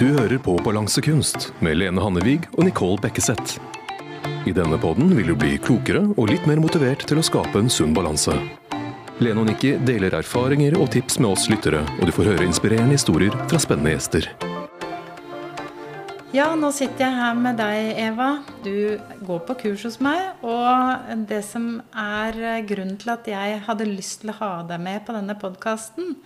Du hører på Balansekunst med Lene Hannevig og Nicole Bekkeseth. I denne podden vil du bli klokere og litt mer motivert til å skape en sunn balanse. Lene og Nikki deler erfaringer og tips med oss lyttere, og du får høre inspirerende historier fra spennende gjester. Ja, nå sitter jeg her med deg, Eva. Du går på kurs hos meg. Og det som er grunnen til at jeg hadde lyst til å ha deg med på denne podkasten,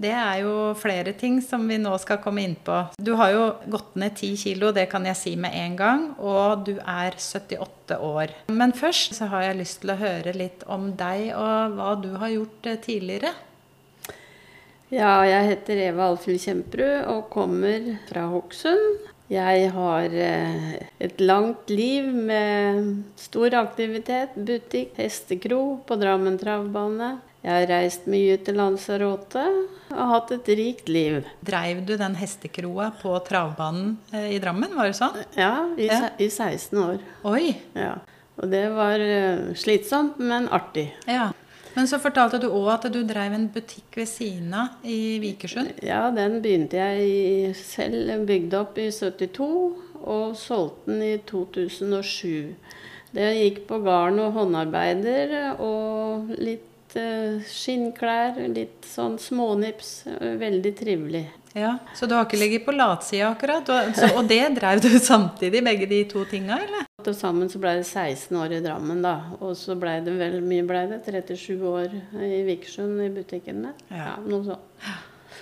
det er jo flere ting som vi nå skal komme inn på. Du har jo gått ned 10 kilo, det kan jeg si med en gang. Og du er 78 år. Men først så har jeg lyst til å høre litt om deg og hva du har gjort eh, tidligere. Ja, jeg heter Eva Alfhild Kjemperud og kommer fra Hokksund. Jeg har eh, et langt liv med stor aktivitet. Butikk, hestekro på Drammen travbane. Jeg har reist mye til Lanzarote og hatt et rikt liv. Dreiv du den hestekroa på travbanen eh, i Drammen, var det sånn? Ja, i, Ja. i 16 år. Oi! Ja. Og det var eh, slitsomt, men artig. Ja. Men så fortalte du òg at du dreiv en butikk ved siden av i Vikersund. Ja, den begynte jeg selv bygde opp i 72, og solgte den i 2007. Det gikk på garn og håndarbeider og litt eh, skinnklær, litt sånn smånips. Veldig trivelig. Ja, Så du har ikke ligget på latsida akkurat? Og, så, og det dreiv du samtidig, begge de to tinga, eller? Til sammen så ble det 16 år i Drammen, da. Og så ble det vel mye ble det? 37 år i Vikersund i butikken min. Ja. Ja, noe sånt.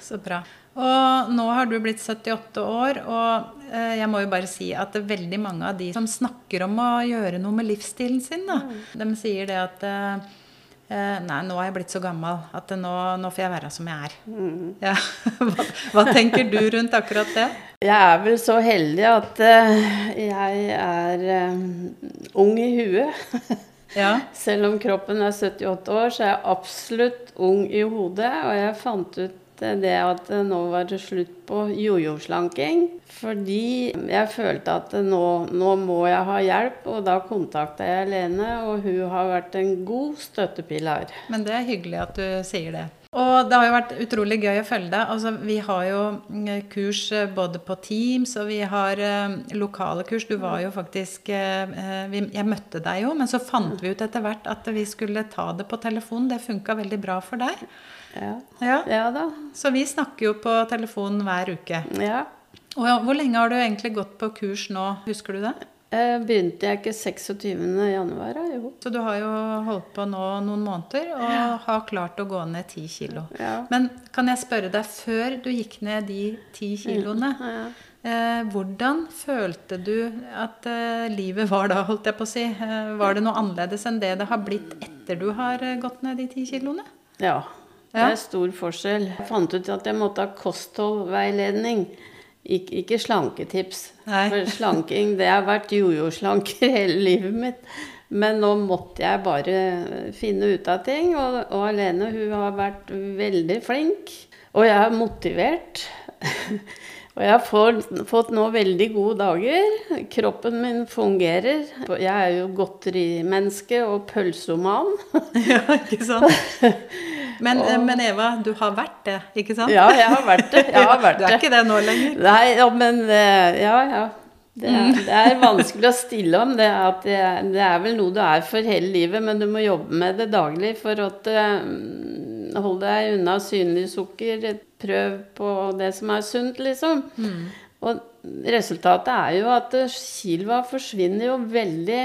Så bra. Og nå har du blitt 78 år, og eh, jeg må jo bare si at det er veldig mange av de som snakker om å gjøre noe med livsstilen sin, da, de sier det at eh, Nei, nå er jeg blitt så gammel at nå, nå får jeg være som jeg er. Ja. Hva, hva tenker du rundt akkurat det? Jeg er vel så heldig at eh, jeg er eh, ung i huet. Ja. Selv om kroppen er 78 år, så er jeg absolutt ung i hodet. Og jeg fant ut eh, det at nå var det slutt på jojo-slanking. Fordi jeg følte at nå, nå må jeg ha hjelp, og da kontakta jeg Lene, og hun har vært en god støttepilar. Men det er hyggelig at du sier det. Og det har jo vært utrolig gøy å følge deg. Altså, vi har jo mm, kurs eh, både på Teams, og vi har eh, lokale kurs. Du var jo faktisk eh, eh, vi, Jeg møtte deg jo, men så fant vi ut etter hvert at vi skulle ta det på telefon. Det funka veldig bra for deg. Ja. Ja. ja da. Så vi snakker jo på telefon hver uke. Ja. Og hvor lenge har du egentlig gått på kurs nå? Husker du det? Eh, Begynte jeg ikke 26. januar. Jo. Så du har jo holdt på nå noen måneder og har klart å gå ned 10 kilo. Ja. Men kan jeg spørre deg, før du gikk ned de 10 kiloene, Ja. eh, hvordan følte du at eh, livet var da, holdt jeg på å si? Eh, var det noe annerledes enn det det har blitt etter du har eh, gått ned de 10 kiloene? Ja. Det er stor forskjell. Jeg fant ut at jeg måtte ha kostholdveiledning. Ik ikke slanketips. Nei. For slanking, det har vært jojo-slanker hele livet mitt. Men nå måtte jeg bare finne ut av ting. Og, og Alene hun har vært veldig flink. Og jeg er motivert. og jeg har fått, fått nå veldig gode dager. Kroppen min fungerer. Jeg er jo godterimenneske og pølseoman. ja, ikke sant? Men, og... men Eva, du har vært det, ikke sant? Ja, jeg har vært det. Jeg har vært du er det. ikke det nå lenger? Nei, ja, men eh, Ja, ja. Det er, det er vanskelig å stille om det. At det, det er vel noe du er for hele livet, men du må jobbe med det daglig for å holde deg unna synlig sukker. Prøv på det som er sunt, liksom. Og resultatet er jo at Kilva forsvinner jo veldig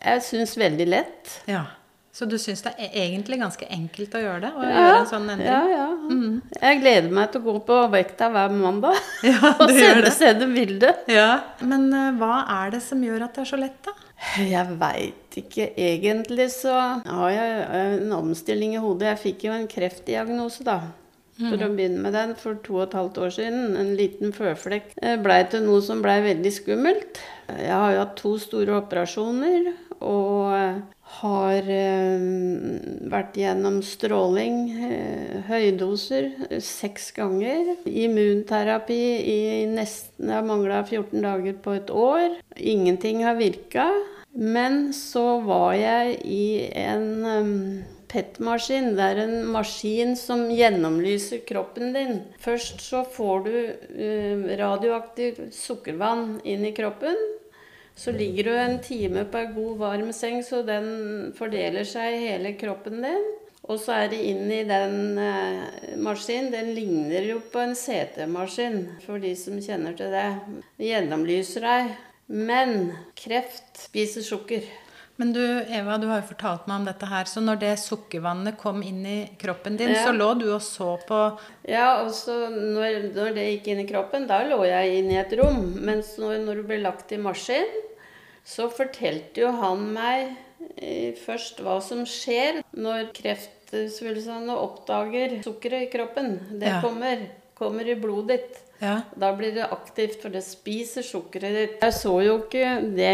Jeg syns veldig lett. Ja. Så du syns det er egentlig ganske enkelt å gjøre det? Å Ja, gjøre en sånn endring? ja, ja. Jeg gleder meg til å gå på vekta hver mandag Ja, og du gjør sende, sende bilde. Ja. Men uh, hva er det som gjør at det er så lett, da? Jeg veit ikke. Egentlig så har jeg en omstilling i hodet. Jeg fikk jo en kreftdiagnose, da. For å begynne med den for to og et halvt år siden. En liten føflekk eh, blei til noe som blei veldig skummelt. Jeg har jo hatt to store operasjoner og eh, har eh, vært gjennom stråling, eh, høydoser, seks ganger. Immunterapi i nesten Jeg mangla 14 dager på et år. Ingenting har virka. Men så var jeg i en PET-maskin. Det er en maskin som gjennomlyser kroppen din. Først så får du radioaktivt sukkervann inn i kroppen. Så ligger du en time på ei god, varm seng, så den fordeler seg i hele kroppen din. Og så er det inn i den uh, maskinen. Den ligner jo på en CT-maskin, for de som kjenner til det. Gjennomlyser deg. Men kreft spiser sukker. Men du Eva, du har jo fortalt meg om dette her. Så når det sukkervannet kom inn i kroppen din, Ja. så lå du og så på Ja, og så når, når det gikk inn i kroppen, da lå jeg inne i et rom. Mens når, når du ble lagt i maskin, så fortalte jo han meg eh, først hva som skjer når kreftsvulstene oppdager sukkeret i kroppen. Det Ja. kommer, kommer i blodet ditt. Ja. Da blir det aktivt, for det spiser sukkeret ditt. Jeg så jo ikke det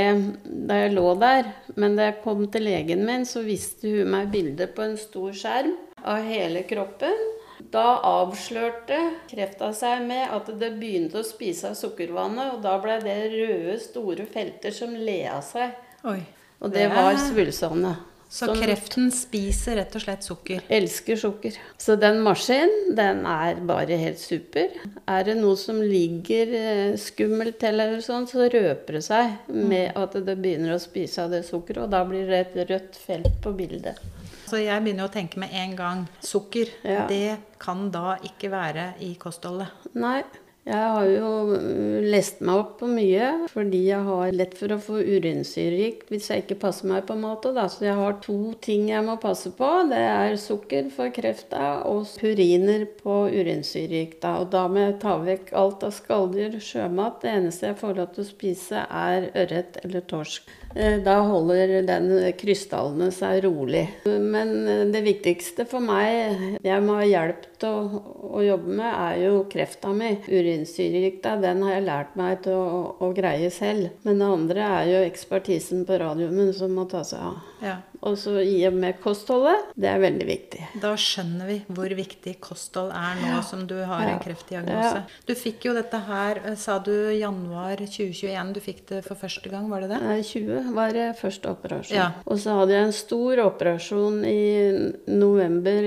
da jeg lå der, men da jeg kom til legen min, så viste hun meg bildet på en stor skjerm av hele kroppen. Da avslørte krefta seg med at det begynte å spise av sukkervannet, og da ble det røde, store felter som le av seg. Oi. Og det var svulstene. Så som kreften spiser rett og slett sukker. Elsker sukker. Så den maskinen, den er bare helt super. Er det noe som ligger eh, skummelt til, eller sånn, så røper det seg med at det begynner å spise av det sukkeret, og da blir det et rødt felt på bildet. Så jeg begynner å tenke med en gang sukker. Ja. Det kan da ikke være i kostholdet. Nei. Jeg har jo øh, lest meg opp på mye fordi jeg har lett for å få urinsyregikt hvis jeg ikke passer meg på matet. Da. Så jeg har to ting jeg må passe på. Det er sukker for krefta og puriner på urinsyregikt. da. Og da må jeg ta vekk alt av skalldyr, sjømat. Det eneste jeg får lov til å spise, er ørret eller torsk. Eh, Da holder den krystallene seg rolig. Men eh, det viktigste for meg jeg må ha hjelp å, å jobbe med, er jo krefta mi. Urinsyregikta, den har jeg lært meg til å, å greie selv. Men det andre er jo ekspertisen på radiumen som må ta seg av. Ja. Og så i og med kostholdet, det er veldig viktig. Da skjønner vi hvor viktig kosthold er nå som du har Ja. en kreftdiagnose. Ja. Du fikk jo dette her, eh, sa du januar 2021, du fikk det for første gang, var det det? Nei, 20 var det første operasjon. Ja. Og så hadde jeg en stor operasjon i november.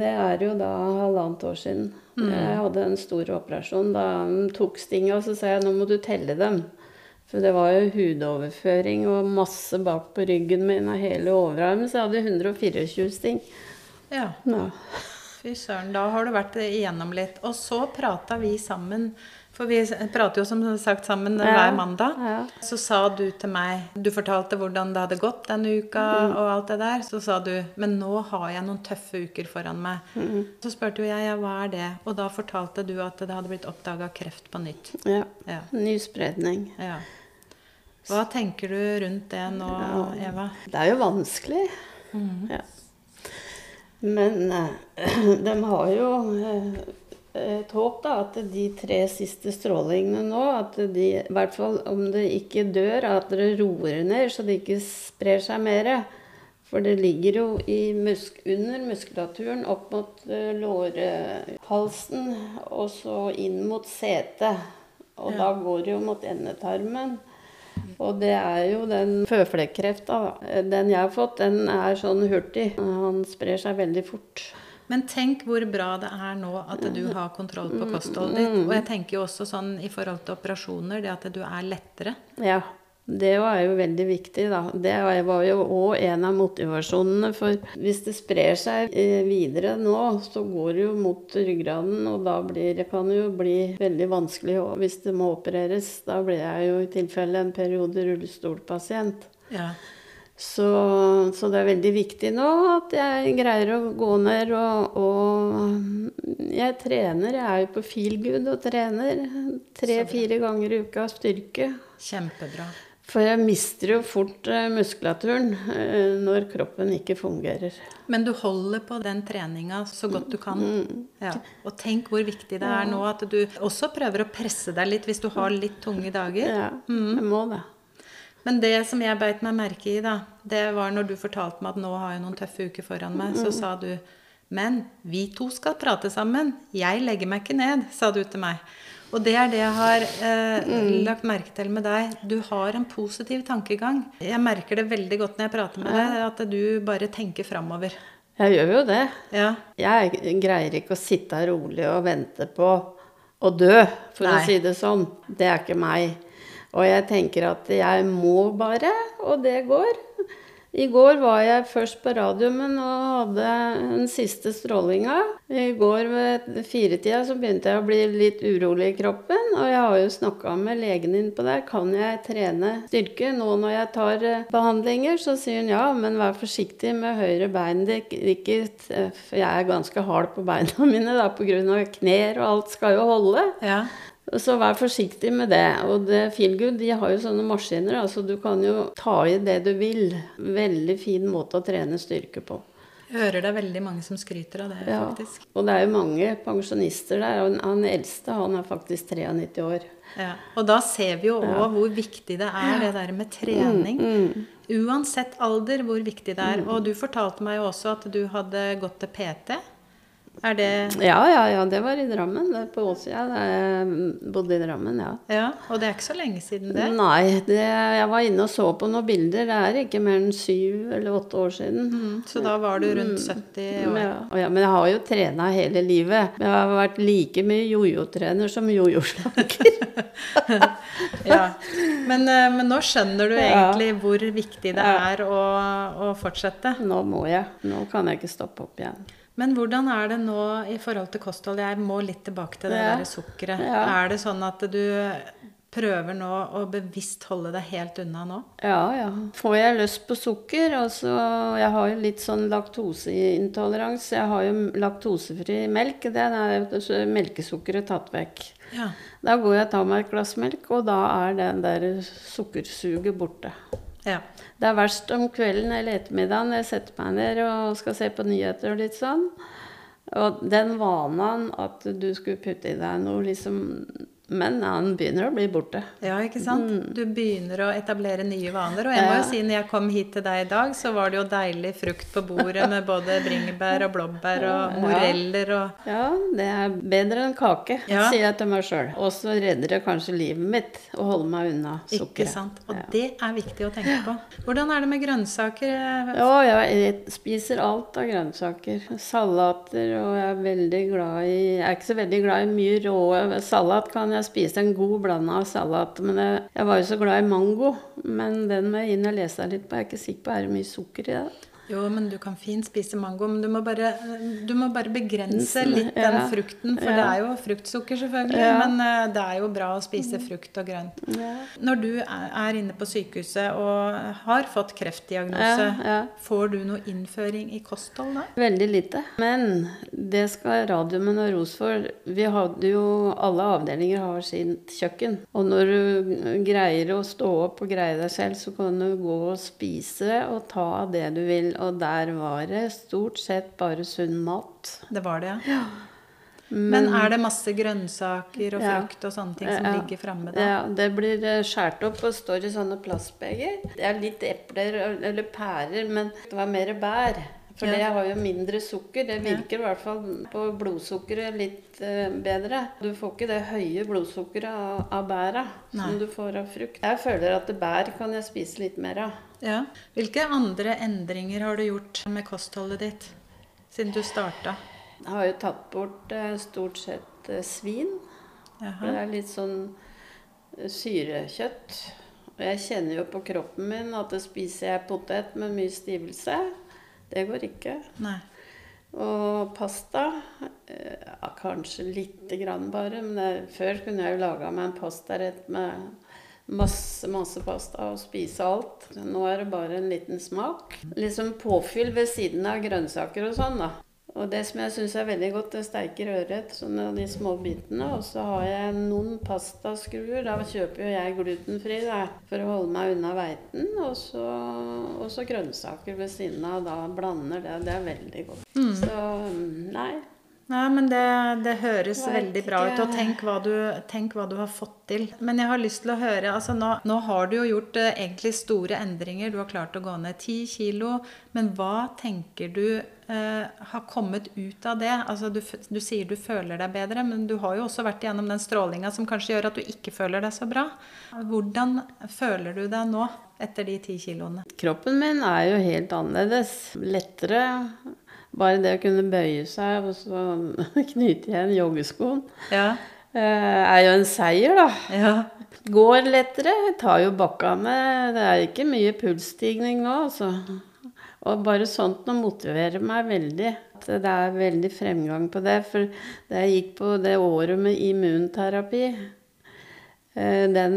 Det er jo da halvannet år siden. Mm. Jeg hadde en stor operasjon. Da tok stinget, og så sa jeg nå må du telle dem. For det var jo hudoverføring og masse bak på ryggen min og hele overarmen, så jeg hadde 124 sting. Ja. Ja. Fy søren, da har du vært igjennom litt. Og så prata vi sammen, for vi prater jo som sagt sammen Ja. hver mandag. Ja. Så sa du til meg Du fortalte hvordan det hadde gått denne uka og alt det der. Så sa du Men nå har jeg noen tøffe uker foran meg. Så spurte jo jeg ja, hva er det? Og da fortalte du at det hadde blitt oppdaga kreft på nytt. ja. Ja. Ny spredning. ja. Hva tenker du rundt det nå, Eva? Det er jo vanskelig. ja. Men eh, de har jo eh, et håp, da, at de tre siste strålingene nå, at de, i hvert fall om det ikke dør, at det roer ned, så det ikke sprer seg mer. For det ligger jo i musk under muskulaturen opp mot eh, lårhalsen og så inn mot setet. Og Ja. da går det jo mot endetarmen. Og det er jo den føflekkrefta. Den jeg har fått, den er sånn hurtig. Han sprer seg veldig fort. Men tenk hvor bra det er nå at du har kontroll på kostholdet ditt. Og jeg tenker jo også sånn i forhold til operasjoner, det at du er lettere. Ja. Det var jo veldig viktig, da. Det var jo òg en av motivasjonene. For hvis det sprer seg eh, videre nå, så går det jo mot ryggraden, og da blir, det kan det jo bli veldig vanskelig hvis det må opereres. Da blir jeg jo i tilfelle en periode rullestolpasient. Ja. Så, så det er veldig viktig nå at jeg greier å gå ned og, og Jeg trener. Jeg er jo på Feelgood og trener tre-fire ganger i uka styrke. Kjempebra. For jeg mister jo fort eh, muskulaturen eh, når kroppen ikke fungerer. Men du holder på den treninga så godt du kan. Ja. Og tenk hvor viktig det er nå at du også prøver å presse deg litt hvis du har litt tunge dager. Ja, jeg må det. Men det som jeg beit meg merke i, da, det var når du fortalte meg at nå har jeg noen tøffe uker foran meg, så sa du Men vi to skal prate sammen. Jeg legger meg ikke ned, sa du til meg. Og det er det jeg har eh, lagt merke til med deg. Du har en positiv tankegang. Jeg merker det veldig godt når jeg prater med deg, at du bare tenker framover. Jeg gjør jo det. Ja. Jeg greier ikke å sitte rolig og vente på å dø, for Nei. å si det sånn. Det er ikke meg. Og jeg tenker at jeg må bare, og det går. I går var jeg først på radiumen og hadde den siste strålinga. I går ved firetida så begynte jeg å bli litt urolig i kroppen. Og jeg har jo snakka med legen innpå der. Kan jeg trene styrke nå når jeg tar eh, behandlinger? Så sier hun ja, men vær forsiktig med høyre bein. Ikke, for jeg er ganske hard på beina mine da, pga. knær og alt skal jo holde. ja. Så vær forsiktig med det. Og det Feelgood de har jo sånne maskiner, altså du kan jo ta i det du vil. Veldig fin måte å trene styrke på. Jeg hører det er veldig mange som skryter av det, Ja. faktisk. Og det er jo mange pensjonister der. og Han eldste han er faktisk 93 år. Ja. Og da ser vi jo òg hvor viktig det er, det der med trening. Mm, Uansett alder, hvor viktig det er. Og du fortalte meg jo også at du hadde gått til PT. Er det Ja, ja, ja, det var i Drammen. Det er på Åsia. Jeg bodde i Drammen, ja. Ja, og det er ikke så lenge siden det. Nei, det, jeg var inne og så på noen bilder. Det er ikke mer enn syv eller åtte år siden. Mm, Så da var du rundt 70 år. Ja, ja, men jeg har jo trena hele livet. Jeg har vært like mye jojo-trener som jojo-slager. Ja. Men, eh, men nå skjønner du egentlig hvor viktig det er å, å fortsette. Nå må jeg. Nå kan jeg ikke stoppe opp igjen. Men hvordan er det nå i forhold til kosthold? Jeg må litt tilbake til det Ja. der sukkeret. Ja. Er det sånn at du prøver nå å bevisst holde deg helt unna nå? Ja, ja. Får jeg lyst på sukker, altså Jeg har jo litt sånn laktoseintoleranse. Jeg har jo laktosefri melk. Det er melkesukkeret tatt vekk. Ja. Da går jeg og tar meg et glass melk, og da er den der sukkersuget borte. ja. Det er verst om kvelden eller ettermiddagen jeg setter meg ned og skal se på nyheter og litt sånn. Og den vanen at du skulle putte i deg noe, liksom Men han begynner å bli borte. Ja, ikke sant? Mm. Du begynner å etablere nye vaner. Og jeg må jo si, når jeg kom hit til deg i dag, så var det jo deilig frukt på bordet med både bringebær og blåbær og moreller og Ja, det er bedre enn kake, Ja. sier jeg til meg sjøl. Og så redder det kanskje livet mitt å holde meg unna sukkeret. Ikke sant? Og Ja. det er viktig å tenke på. Hvordan er det med grønnsaker? Ja, jeg spiser alt av grønnsaker. Salater, og jeg er veldig glad i Jeg er ikke så veldig glad i mye rå salat. Kan jeg spise en god blanda av salat. Men jeg, jeg var jo så glad i mango. Men den må jeg inn og lese litt på. Jeg er ikke sikker på er det mye sukker i det. Jo, men du kan fint spise mango, men du må bare, du må bare begrense litt den ja. frukten. For Ja. det er jo fruktsukker, selvfølgelig, Ja. men eh, det er jo bra å spise frukt og grønt. Når du er inne på sykehuset og har fått kreftdiagnose, får du noe innføring i kosthold da? Veldig lite. Men det skal Radiumen og Ros for. Vi hadde jo Alle avdelinger har sitt kjøkken. Og når du greier å stå opp og greie deg selv, så kan du gå og spise og ta av det du vil. Og der var det stort sett bare sunn mat. Det var det, ja. Men er det masse grønnsaker og Ja. frukt og sånne ting som Ja. ligger framme da? Ja, det blir eh, skåret opp og står i sånne plastbeger. Det er litt epler eller pærer, men det var mer bær. For det har jo mindre sukker. Det virker i hvert fall på blodsukkeret litt eh, bedre. Du får ikke det høye blodsukkeret av, av bæra som du får av frukt. Jeg føler at bær kan jeg spise litt mer av. Ja. Hvilke andre endringer har du gjort med kostholdet ditt siden du starta? Jeg har jo tatt bort eh, stort sett eh, svin. Jaha. det er litt sånn eh, syrekjøtt. Og jeg kjenner jo på kroppen min at spiser jeg potet med mye stivelse. Det går ikke. Nei. Og pasta ja, Kanskje lite grann bare. Men før kunne jeg jo laga meg en pastarett med masse, masse pasta og spise alt. Nå er det bare en liten smak. Liksom påfyll ved siden av grønnsaker og sånn, da. Og det som jeg syns er veldig godt, det sterker ørret. Sånne av de små bitene. Og så har jeg noen pastaskruer. Da kjøper jo jeg glutenfri da, for å holde meg unna hveiten. Og så, og så grønnsaker ved siden av. Da blander det. Det er veldig godt. Så mm, nei. Nei, men det, det høres veldig bra ut. Og tenk hva, du, tenk hva du har fått til. Men jeg har lyst til å høre altså Nå, nå har du jo gjort eh, egentlig store endringer. Du har klart å gå ned ti kilo. Men hva tenker du eh, har kommet ut av det? Altså du, du sier du føler deg bedre, men du har jo også vært igjennom den strålinga som kanskje gjør at du ikke føler deg så bra. Hvordan føler du deg nå etter de ti kiloene? Kroppen min er jo helt annerledes. Lettere. Bare det å kunne bøye seg og så knyte igjen joggeskoen, Ja. eh, er jo en seier, da. Ja. Går lettere, tar jo bakkene. Det er ikke mye pulsstigning nå, altså. Og bare sånt noe motiverer meg veldig. Det er veldig fremgang på det. For da jeg gikk på det året med immunterapi Den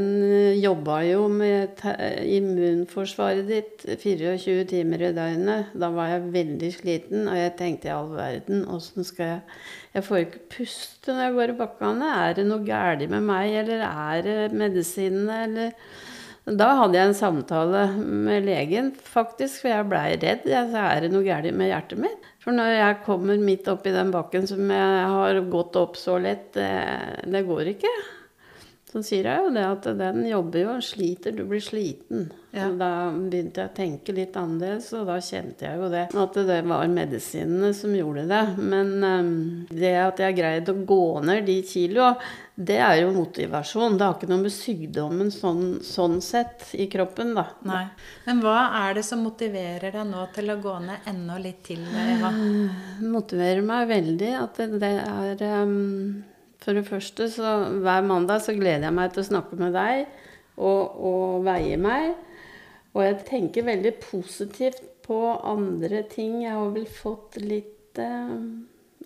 jobba jo med immunforsvaret ditt 24 timer i døgnet. Da var jeg veldig sliten, og jeg tenkte i all verden, åssen skal jeg Jeg får ikke puste når jeg går i bakkene. Er det noe galt med meg, eller er det medisinene, eller da hadde jeg en samtale med legen, faktisk, for jeg blei redd. Jeg sa er det noe galt med hjertet mitt? For når jeg kommer midt oppi den bakken som jeg har gått opp så lett, det, det går ikke. Så sier jeg jo det at den jobber jo og sliter, du blir sliten. Ja. Da begynte jeg å tenke litt annerledes, og da kjente jeg jo det. At det var medisinene som gjorde det. Men um, det at jeg greide å gå ned de kiloa, det er jo motivasjon. Det har ikke noe med sykdommen sånn, sånn sett i kroppen, da. Nei. Men hva er det som motiverer deg nå til å gå ned enda litt til, Eva? motiverer meg veldig at det, det er ehm, For det første, så hver mandag så gleder jeg meg til å snakke med deg og, og veie meg. Og jeg tenker veldig positivt på andre ting. Jeg har vel fått litt eh,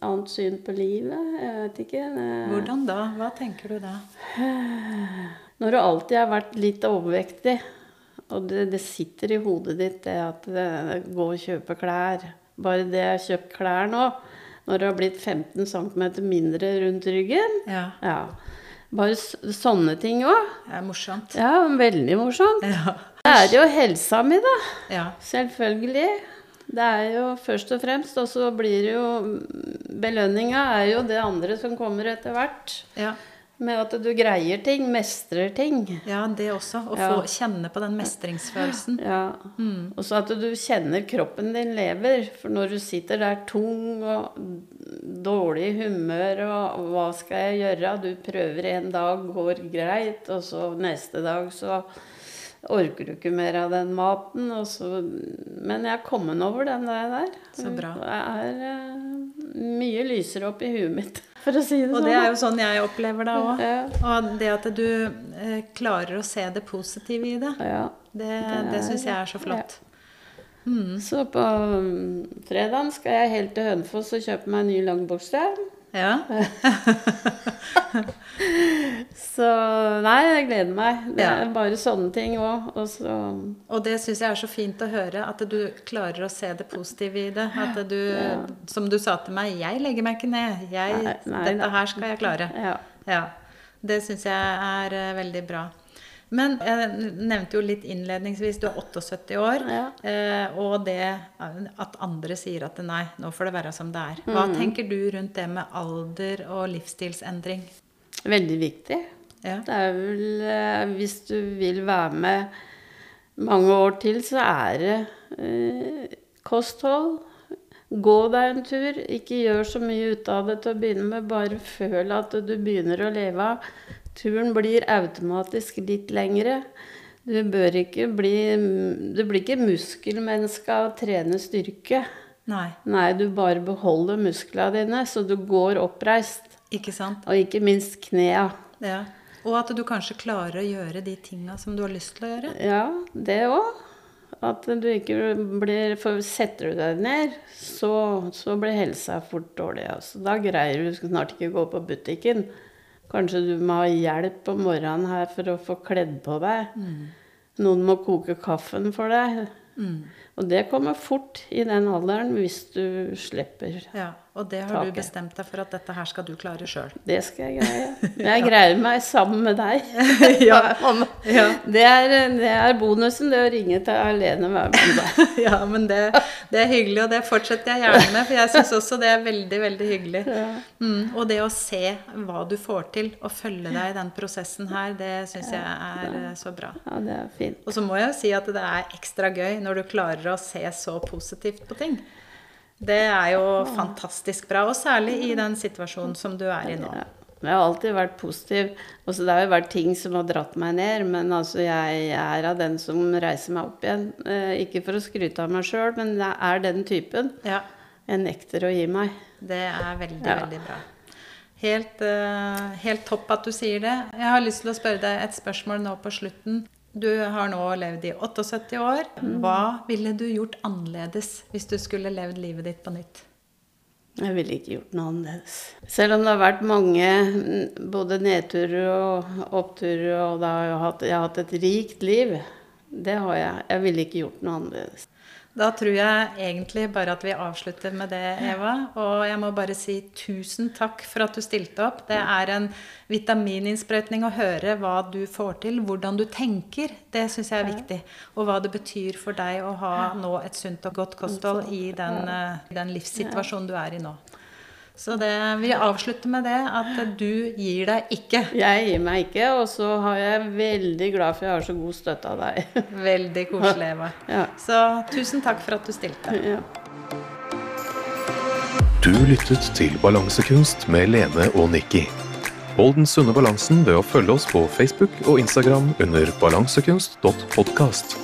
annet syn på livet. Jeg vet ikke. Hvordan da? Hva tenker du da? Når du alltid har vært litt overvektig, og det, det sitter i hodet ditt det at det, gå og kjøpe klær Bare det jeg har kjøpt klær nå, når det har blitt 15 cm mindre rundt ryggen Ja, Ja. Bare sånne ting òg. det er morsomt. Ja, veldig morsomt. Ja. Det er jo helsa mi, da. ja. Selvfølgelig. Det er jo først og fremst, og så blir det jo Belønninga er jo det andre som kommer etter hvert. ja. Med at du greier ting, mestrer ting. Ja, det også. Å Ja. få kjenne på den mestringsfølelsen. Ja. Mm. Og så at du kjenner kroppen din lever. For når du sitter der tung og dårlig humør og hva skal jeg gjøre? Du prøver en dag, går greit, og så neste dag så orker du ikke mer av den maten. Så, men jeg er kommet over den der. Så bra. Det er eh, mye lysere opp i huet mitt, for å si det sånn. Og det er jo sånn jeg opplever det òg. Ja. Og det at du eh, klarer å se det positive i det, ja. det, det syns jeg er så flott. Så på mm, fredagen skal jeg helt til Hønefoss og kjøpe meg en ny langbukse. Ja. Så nei, jeg gleder meg. Det Ja. er bare sånne ting òg. Og så Og det syns jeg er så fint å høre, at du klarer å se det positive i det. At du, som du sa til meg, 'Jeg legger meg ikke ned. Jeg, Nei, nei dette her skal jeg klare'. ja. Ja. Det syns jeg er eh, veldig bra. Men jeg nevnte jo litt innledningsvis, du er 78 år. Ja. eh, og det at andre sier at nei, nå får det være som det er. Hva Mm. tenker du rundt det med alder og livsstilsendring? Veldig viktig. Ja. Det er vel eh, Hvis du vil være med mange år til, så er det eh, kosthold. Gå deg en tur. Ikke gjør så mye ut av det til å begynne med. Bare føl at du begynner å leve. Turen blir automatisk litt lengre. Du bør ikke bli Du blir ikke muskelmenneske av å trene styrke. Nei, Nei, du bare beholder musklene dine, så du går oppreist. ikke sant? Og ikke minst knea. Ja. Og at du kanskje klarer å gjøre de tinga som du har lyst til å gjøre. Ja, det òg. At du ikke blir For setter du deg ned, så, så blir helsa fort dårlig. Altså. Da greier du snart ikke å gå på butikken. Kanskje du må ha hjelp om morgenen her for å få kledd på deg. Noen må koke kaffen for deg. Og det kommer fort i den alderen hvis du slipper. Ja, Og det har du bestemt deg for at dette her skal du klare sjøl. Det skal jeg greie. Jeg greier meg sammen med deg. Ja. Ja. Det, er, det er bonusen, det å ringe til Alene hver mandag. ja, men det, det er hyggelig, og det fortsetter jeg gjerne med. For jeg syns også det er veldig, veldig hyggelig. Mm, og det å se hva du får til, og følge deg i den prosessen her, det syns jeg er eh, så bra. Ja, det er fint. Og så må jeg jo si at det er ekstra gøy når du klarer å se så positivt på ting. Det er jo fantastisk bra, og særlig i den situasjonen som du er i nå. Ja. Jeg har alltid vært positiv. Også det har jo vært ting som har dratt meg ned, men altså jeg er av den som reiser meg opp igjen. Eh, ikke for å skryte av meg sjøl, men jeg er den typen. Ja. jeg nekter å gi meg. Det er veldig, Ja. veldig bra. Helt, eh, helt topp at du sier det. Jeg har lyst til å spørre deg et spørsmål nå på slutten. Du har nå levd i 78 år. Hva ville du gjort annerledes hvis du skulle levd livet ditt på nytt? Jeg ville ikke gjort noe annerledes. Selv om det har vært mange mm, både nedturer og oppturer, og har jeg, hatt, jeg har hatt et rikt liv. Det har jeg. Jeg ville ikke gjort noe annerledes. Da tror jeg egentlig bare at vi avslutter med det, Eva. Og jeg må bare si tusen takk for at du stilte opp. Det er en vitamininnsprøytning å høre hva du får til, hvordan du tenker. Det syns jeg er viktig. Og hva det betyr for deg å ha nå et sunt og godt kosthold i den, eh, den livssituasjonen du er i nå. Så det, vi avslutter med det at du gir deg ikke. Jeg gir meg ikke, og så er jeg veldig glad for jeg har så god støtte av deg. Veldig koselig, Eva. Ja. Så tusen takk for at du stilte. Ja. Du lyttet til Balansekunst med Lene og Nikki. Hold den sunne balansen ved å følge oss på Facebook og Instagram under balansekunst.podkast.